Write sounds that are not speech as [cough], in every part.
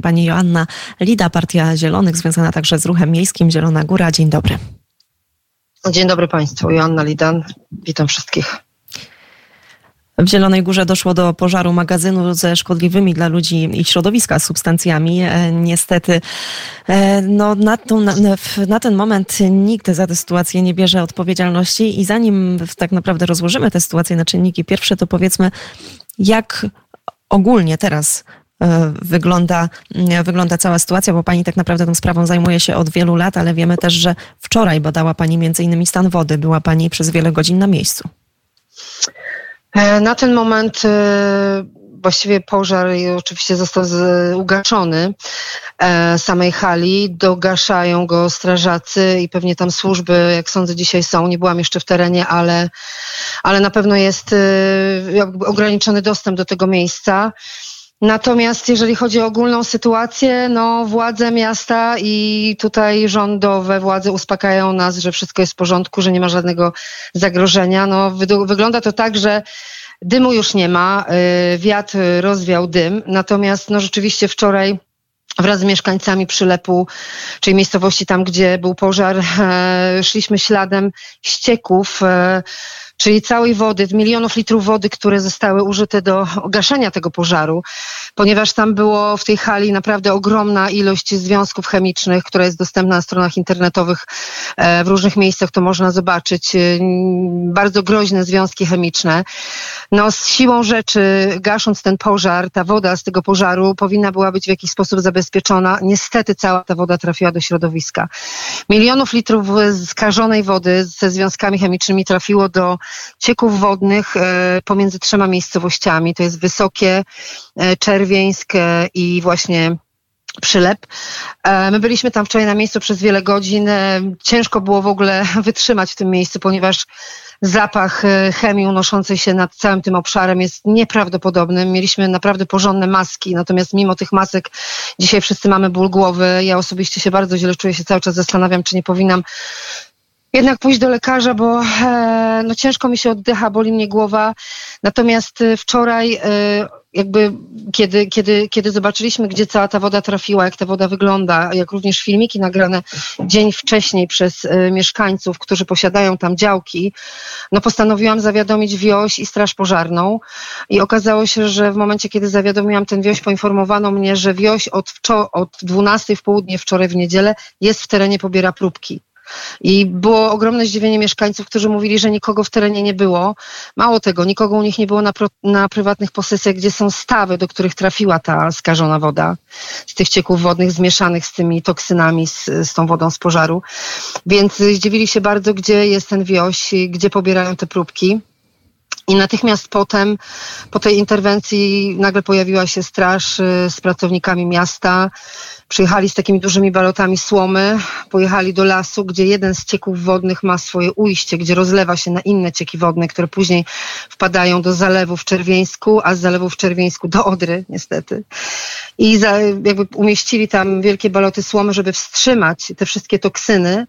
Pani Joanna Lida, Partia Zielonych, związana także z ruchem miejskim Zielona Góra. Dzień dobry. Dzień dobry Państwu. Joanna Lidan. Witam wszystkich. W Zielonej Górze doszło do pożaru magazynu ze szkodliwymi dla ludzi i środowiska substancjami. E, niestety e, no, na, tą, na, na, ten moment nikt za tę sytuację nie bierze odpowiedzialności i zanim tak naprawdę rozłożymy tę sytuację na czynniki pierwsze, to powiedzmy, jak ogólnie teraz wygląda, wygląda cała sytuacja, bo pani tak naprawdę tą sprawą zajmuje się od wielu lat, ale wiemy też, że wczoraj badała pani między innymi stan wody. Była pani przez wiele godzin na miejscu. E, na ten moment e, właściwie pożar oczywiście został ugaszony e, samej hali. Dogaszają go strażacy i pewnie tam służby, jak sądzę, dzisiaj są. Nie byłam jeszcze w terenie, ale, ale na pewno jest ograniczony dostęp do tego miejsca. Natomiast jeżeli chodzi o ogólną sytuację, no władze miasta i tutaj rządowe władze uspokajają nas, że wszystko jest w porządku, że nie ma żadnego zagrożenia. No wygląda to tak, że dymu już nie ma, y, wiatr rozwiał dym, natomiast no rzeczywiście wczoraj wraz z mieszkańcami Przylepu, czyli miejscowości tam, gdzie był pożar, [laughs] szliśmy śladem ścieków e, czyli całej wody, milionów litrów wody, które zostały użyte do gaszenia tego pożaru, ponieważ tam było w tej hali naprawdę ogromna ilość związków chemicznych, która jest dostępna na stronach internetowych e, w różnych miejscach, to można zobaczyć. E, bardzo groźne związki chemiczne. No, z siłą rzeczy, gasząc ten pożar, ta woda z tego pożaru powinna była być w jakiś sposób zabezpieczona. Niestety cała ta woda trafiła do środowiska. Milionów litrów skażonej wody ze związkami chemicznymi trafiło do cieków wodnych e, pomiędzy trzema miejscowościami. To jest Wysokie, e, Czerwieńskie i właśnie przylep. E, my byliśmy tam wczoraj na miejscu przez wiele godzin. Ciężko było w ogóle [laughs] wytrzymać w tym miejscu, ponieważ zapach chemii unoszącej się nad całym tym obszarem jest nieprawdopodobny. Mieliśmy naprawdę porządne maski, natomiast mimo tych masek dzisiaj wszyscy mamy ból głowy. Ja osobiście się bardzo źle czuję, się cały czas zastanawiam, czy nie powinnam jednak pójść do lekarza, bo e, no ciężko mi się oddycha, boli mnie głowa. Natomiast e, wczoraj e, jakby kiedy, kiedy, kiedy zobaczyliśmy, gdzie cała ta woda trafiła, jak ta woda wygląda, jak również filmiki nagrane dzień wcześniej przez mieszkańców, którzy posiadają tam działki, no postanowiłam zawiadomić wioś i straż pożarną i okazało się, że w momencie, kiedy zawiadomiłam ten wioś, poinformowano mnie, że wioś od, od 12 w południe wczoraj w niedzielę jest w terenie, pobiera próbki. I było ogromne zdziwienie mieszkańców, którzy mówili, że nikogo w terenie nie było. Mało tego, nikogo u nich nie było na, pro, na prywatnych posesjach, gdzie są stawy, do których trafiła ta skażona woda z tych cieków wodnych zmieszanych z tymi toksynami, z, z tą wodą z pożaru. Więc zdziwili się bardzo, gdzie jest ten wioś, gdzie pobierają te próbki. I natychmiast potem, po tej interwencji, nagle pojawiła się straż y, z pracownikami miasta. Przyjechali z takimi dużymi balotami słomy, pojechali do lasu, gdzie jeden z cieków wodnych ma swoje ujście, gdzie rozlewa się na inne cieki wodne, które później wpadają do zalewu w Czerwieńsku, a z zalewu w Czerwieńsku do Odry, niestety. I za, jakby umieścili tam wielkie baloty słomy, żeby wstrzymać te wszystkie toksyny,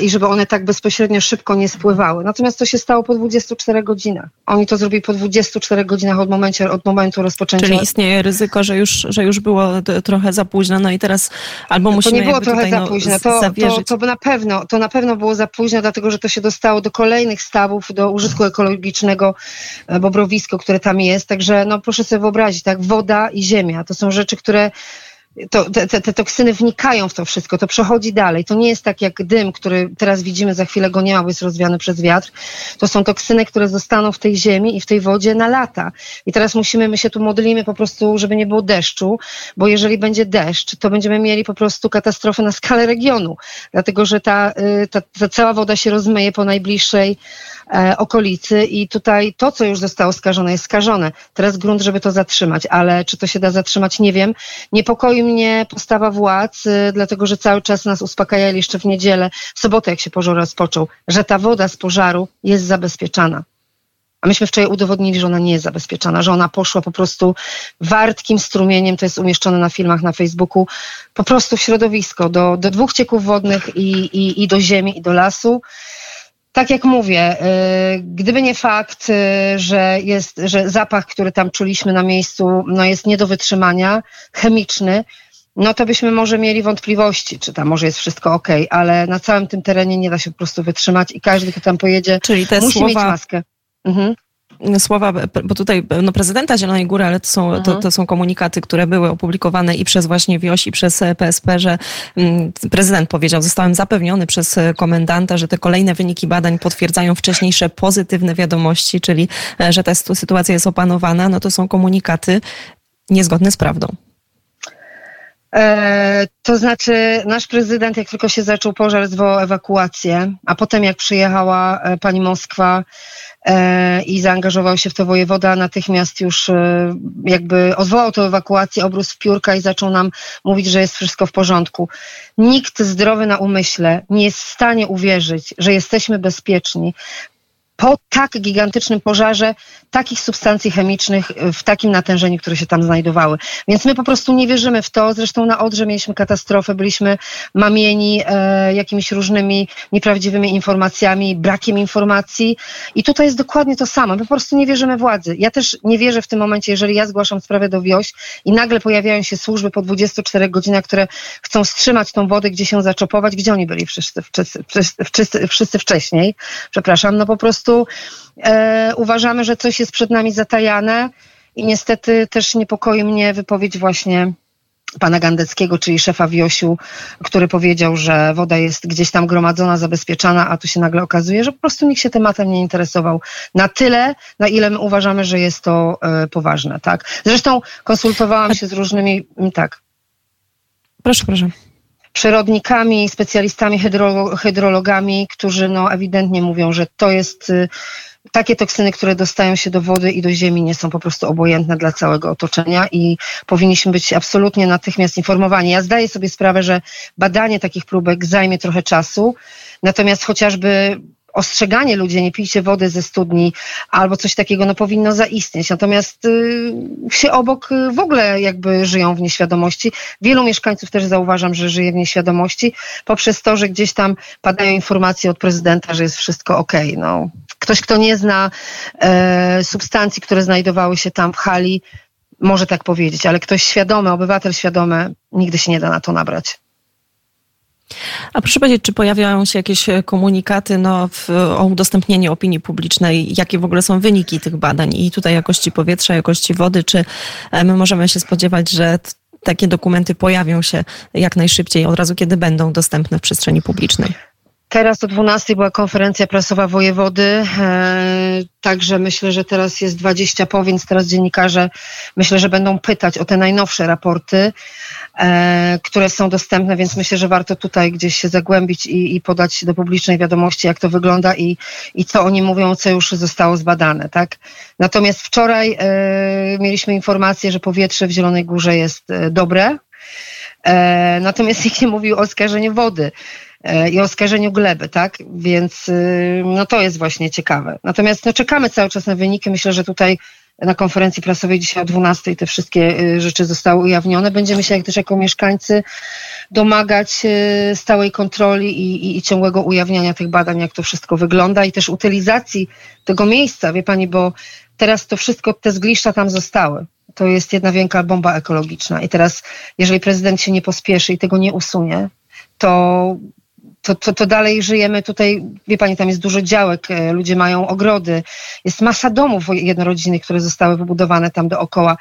i żeby one tak bezpośrednio szybko nie spływały. Natomiast to się stało po 24 godzinach. Oni to zrobili po 24 godzinach od, momencie, od momentu rozpoczęcia. Czyli istnieje ryzyko, że już, że już było trochę za późno, no i teraz albo musimy To nie było trochę za no, późno, to, to, to, na pewno, to na pewno było za późno, dlatego że to się dostało do kolejnych stawów, do użytku ekologicznego, e, bobrowisko, które tam jest. Także no proszę sobie wyobrazić, tak, woda i ziemia, to są rzeczy, które to, te, te, toksyny wnikają w to wszystko, to przechodzi dalej. To nie jest tak jak dym, który teraz widzimy, za chwilę go nie ma, bo jest rozwiany przez wiatr. To są toksyny, które zostaną w tej ziemi i w tej wodzie na lata. I teraz musimy, my się tu modlimy po prostu, żeby nie było deszczu, bo jeżeli będzie deszcz, to będziemy mieli po prostu katastrofę na skalę regionu, dlatego że ta, y, ta, ta cała woda się rozmyje po najbliższej okolicy i tutaj to, co już zostało skażone, jest skażone. Teraz grunt, żeby to zatrzymać, ale czy to się da zatrzymać, nie wiem. Niepokoi mnie postawa władz, y, dlatego że cały czas nas uspokajali jeszcze w niedzielę, w sobotę jak się pożar rozpoczął, że ta woda z pożaru jest zabezpieczana. A myśmy wczoraj udowodnili, że ona nie jest zabezpieczana, że ona poszła po prostu wartkim strumieniem, to jest umieszczone na filmach na Facebooku, po prostu w środowisko, do, do dwóch cieków wodnych i, i, i do ziemi, i do lasu. Tak jak mówię, gdyby nie fakt, że jest, że zapach, który tam czuliśmy na miejscu, no jest nie do wytrzymania, chemiczny, no to byśmy może mieli wątpliwości, czy tam może jest wszystko ok, ale na całym tym terenie nie da się po prostu wytrzymać i każdy, kto tam pojedzie, Czyli te musi słowa... mieć maskę. Mhm słowa, bo tutaj no, prezydenta Zielonej Góry, ale to są, to, mhm. to, są komunikaty, które były opublikowane i przez właśnie WIOŚ i przez PSP, że mm, prezydent powiedział, zostałem zapewniony przez komendanta, że te kolejne wyniki badań potwierdzają wcześniejsze pozytywne wiadomości, czyli e, że ta sytuacja jest opanowana, no to są komunikaty niezgodne z prawdą. E, to znaczy, nasz prezydent, jak tylko się zaczął pożar, zwołał ewakuację, a potem, jak przyjechała e, pani Moskwa e, i zaangażował się w to wojewoda, natychmiast już e, jakby odwołał tę ewakuację, obrósł w piórka i zaczął nam mówić, że jest wszystko w porządku. Nikt zdrowy na umyśle nie jest w stanie uwierzyć, że jesteśmy bezpieczni po tak gigantycznym pożarze takich substancji chemicznych w takim natężeniu, które się tam znajdowały. Więc my po prostu nie wierzymy w to. Zresztą na Odrze mieliśmy katastrofę, byliśmy mamieni e, jakimiś różnymi nieprawdziwymi informacjami, brakiem informacji i tutaj jest dokładnie to samo. My po prostu nie wierzymy władzy. Ja też nie wierzę w tym momencie, jeżeli ja zgłaszam sprawę do wioś i nagle pojawiają się służby po 24 godzinach, które chcą wstrzymać tą wodę, gdzie się zaczopować, gdzie oni byli wszyscy, wszyscy, wszyscy, wszyscy wcześniej. Przepraszam, no po prostu prostu e, uważamy, że coś jest przed nami zatajane i niestety też niepokoi mnie wypowiedź właśnie pana Gandeckiego, czyli szefa Wiosiu, który powiedział, że woda jest gdzieś tam gromadzona, zabezpieczana, a tu się nagle okazuje, że po prostu nikt się tematem nie interesował na tyle, na ile my uważamy, że jest to e, poważne. Tak? Zresztą konsultowałam się z różnymi, tak. Proszę, proszę przyrodnikami, specjalistami, hydro, hydrologami, którzy no, ewidentnie mówią, że to jest y, takie toksyny, które dostają się do wody i do ziemi, nie są po prostu obojętne dla całego otoczenia i powinniśmy być absolutnie natychmiast informowani. Ja zdaję sobie sprawę, że badanie takich próbek zajmie trochę czasu, natomiast chociażby ostrzeganie ludzi, nie pijcie wody ze studni albo coś takiego, no powinno zaistnieć. Natomiast y, obok y, w ogóle jakby żyją w nieświadomości. Wielu mieszkańców też zauważam, że żyje w nieświadomości poprzez to, że gdzieś tam padają informacje od prezydenta, że jest wszystko ok. No, ktoś, kto nie zna e, substancji, które znajdowały się tam w hali, może tak powiedzieć, ale ktoś świadomy, obywatel świadomy, nigdy się nie da na to nabrać. A proszę powiedzieć, czy pojawiają się jakieś e, komunikaty no, w, o udostępnieniu opinii publicznej? Jakie w ogóle są wyniki tych badań i tutaj jakości powietrza, jakości wody? Czy e, my możemy się spodziewać, że takie dokumenty pojawią się jak najszybciej, od razu kiedy będą dostępne w przestrzeni publicznej? Teraz o 12 była konferencja prasowa wojewody, e, także myślę, że teraz jest 20 po, więc teraz dziennikarze myślę, że będą pytać o te najnowsze raporty, e, które są dostępne, więc myślę, że warto tutaj gdzieś się zagłębić i, i podać do publicznej wiadomości, jak to wygląda i, i co oni mówią, co już zostało zbadane. Tak? Natomiast wczoraj e, mieliśmy informację, że powietrze w Zielonej Górze jest dobre, natomiast nikt nie mówił o skażeniu wody. E, i oskarżeniu gleby, tak? Więc y, no to jest właśnie ciekawe. Natomiast no, czekamy cały czas na wyniki. Myślę, że tutaj na konferencji prasowej dzisiaj o 12 te wszystkie y, rzeczy zostały ujawnione. Będziemy się jak też jako mieszkańcy domagać y, stałej kontroli i, i, i, ciągłego ujawniania tych badań, jak to wszystko wygląda i też utylizacji tego miejsca, wie pani, bo teraz to wszystko, te zgliszcza tam zostały. To jest jedna wielka bomba ekologiczna i teraz, jeżeli prezydent się nie pospieszy i tego nie usunie, to to, to, to dalej żyjemy tutaj, wie pani, tam jest dużo działek, e, ludzie mają ogrody, jest masa domów jednorodzinnych, które zostały wybudowane tam dookoła.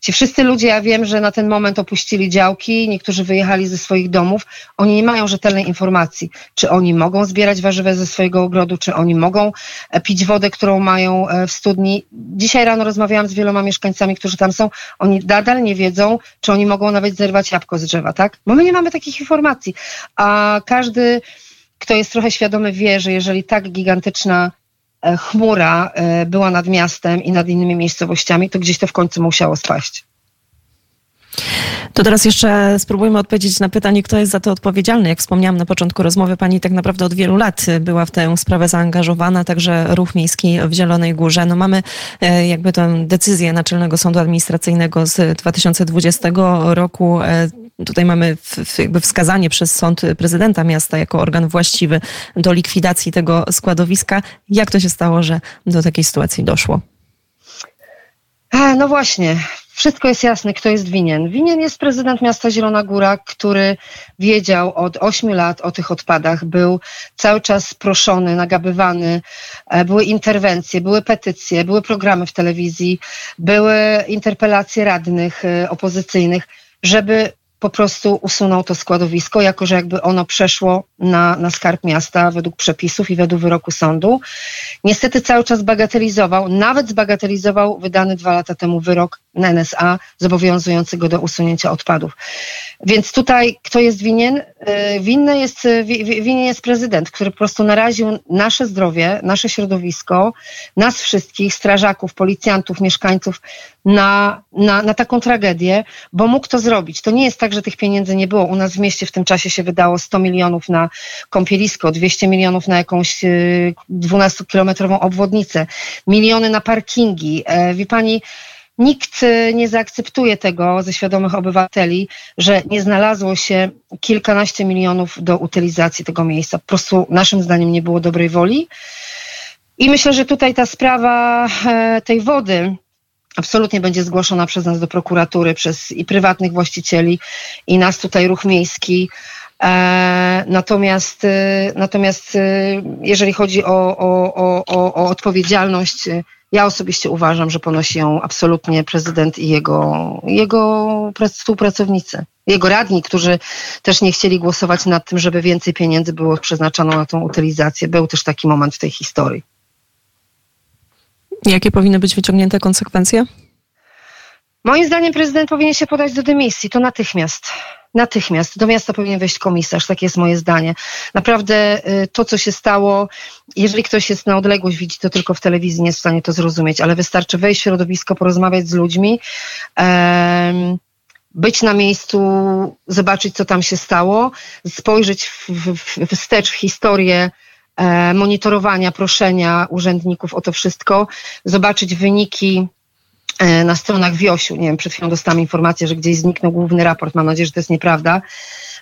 Ci wszyscy ludzie, ja wiem, że na ten moment opuścili działki, niektórzy wyjechali ze swoich domów. Oni nie mają rzetelnej informacji, czy oni mogą zbierać warzywa ze swojego ogrodu, czy oni mogą e, pić wodę, którą mają e, w studni. Dzisiaj rano rozmawiałam z wieloma mieszkańcami, którzy tam są. Oni nadal nie wiedzą, czy oni mogą nawet zerwać jabłko z drzewa, tak? Bo my nie mamy takich informacji. A każdy, kto jest trochę świadomy, wie, że jeżeli tak gigantyczna chmura e, była nad miastem i nad innymi miejscowościami, to gdzieś to w końcu musiało spaść. To teraz jeszcze spróbujmy odpowiedzieć na pytanie, kto jest za to odpowiedzialny. Jak wspomniałam na początku rozmowy, pani tak naprawdę od wielu lat była w tę sprawę zaangażowana, także ruch miejski w Zielonej Górze. No mamy e, jakby tę decyzję Naczelnego Sądu Administracyjnego z 2020 roku Tutaj mamy jakby wskazanie przez sąd prezydenta miasta jako organ właściwy do likwidacji tego składowiska. Jak to się stało, że do takiej sytuacji doszło? No właśnie, wszystko jest jasne, kto jest winien. Winien jest prezydent miasta Zielona Góra, który wiedział od ośmiu lat o tych odpadach, był cały czas proszony, nagabywany, e, były interwencje, były petycje, były programy w telewizji, były interpelacje radnych e, opozycyjnych, żeby po prostu usunął to składowisko, jako że jakby ono przeszło na, na skarb miasta według przepisów i według wyroku sądu. Niestety cały czas bagatelizował, nawet zbagatelizował wydany dwa lata temu wyrok NSA zobowiązujący go do usunięcia odpadów. Więc tutaj kto jest winien? Y, winny jest, y, winien jest prezydent, który po prostu naraził nasze zdrowie, nasze środowisko, nas wszystkich, strażaków, policjantów, mieszkańców na, na, na taką tragedię, bo mógł to zrobić. To nie jest tak, że tych pieniędzy nie było. U nas w mieście w tym czasie się wydało 100 milionów na kąpielisko, 200 milionów na jakąś 12-kilometrową y, obwodnicę, miliony na parkingi. E, wie pani, Nikt y, nie zaakceptuje tego ze świadomych obywateli, że nie znalazło się kilkanaście milionów do utylizacji tego miejsca. Po prostu naszym zdaniem nie było dobrej woli. I myślę, że tutaj ta sprawa e, tej wody absolutnie będzie zgłoszona przez nas do prokuratury, przez i prywatnych właścicieli, i nas tutaj ruch miejski. E, natomiast, y, natomiast y, jeżeli chodzi o, o, o, o odpowiedzialność ja osobiście uważam, że ponosi ją absolutnie prezydent i jego, jego współpracownicy. Jego radni, którzy też nie chcieli głosować nad tym, żeby więcej pieniędzy było przeznaczone na tą utylizację. Był też taki moment w tej historii. Jakie powinny być wyciągnięte konsekwencje? Moim zdaniem prezydent powinien się podać do dymisji, to natychmiast. Natychmiast. Do miasta powinien wejść komisarz, takie jest moje zdanie. Naprawdę y, to, co się stało, jeżeli ktoś jest na odległość, widzi to tylko w telewizji, nie jest w stanie to zrozumieć, ale wystarczy wejść w środowisko, porozmawiać z ludźmi, być na miejscu, zobaczyć, co tam się stało, spojrzeć wstecz w historię monitorowania, proszenia urzędników o to wszystko, zobaczyć wyniki E, na stronach Wiosiu. Nie wiem, przed chwilą dostałam informację, że gdzieś zniknął główny raport. Mam nadzieję, że to jest nieprawda.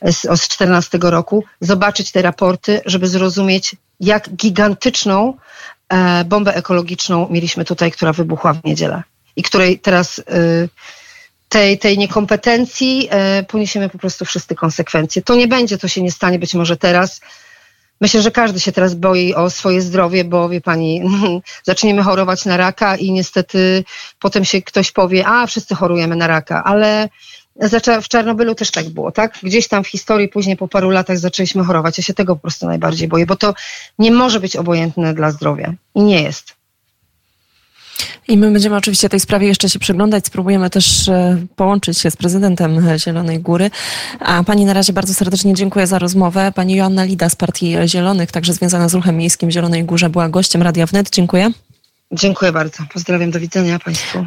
Z, z 14 roku. Zobaczyć te raporty, żeby zrozumieć, jak gigantyczną e, bombę ekologiczną mieliśmy tutaj, która wybuchła w niedzielę i której teraz e, tej, tej niekompetencji e, poniesiemy po prostu wszyscy konsekwencje. To nie będzie, to się nie stanie być może teraz, Myślę, że każdy się teraz boi o swoje zdrowie, bo wie pani, [laughs] zaczniemy chorować na raka i niestety potem się ktoś powie, a wszyscy chorujemy na raka, ale w Czarnobylu też tak było, tak? Gdzieś tam w historii, później po paru latach zaczęliśmy chorować. Ja się tego po prostu najbardziej boję, bo to nie może być obojętne dla zdrowia i nie jest. I my będziemy oczywiście tej sprawie jeszcze się przyglądać. Spróbujemy też e, połączyć się z prezydentem Zielonej Góry. A pani na razie bardzo serdecznie dziękuję za rozmowę. Pani Joanna Lida z Partii Zielonych, także związana z ruchem miejskim Zielonej Górze, była gościem Radia Wnet. Dziękuję. Dziękuję bardzo. Pozdrawiam. Do widzenia Państwu.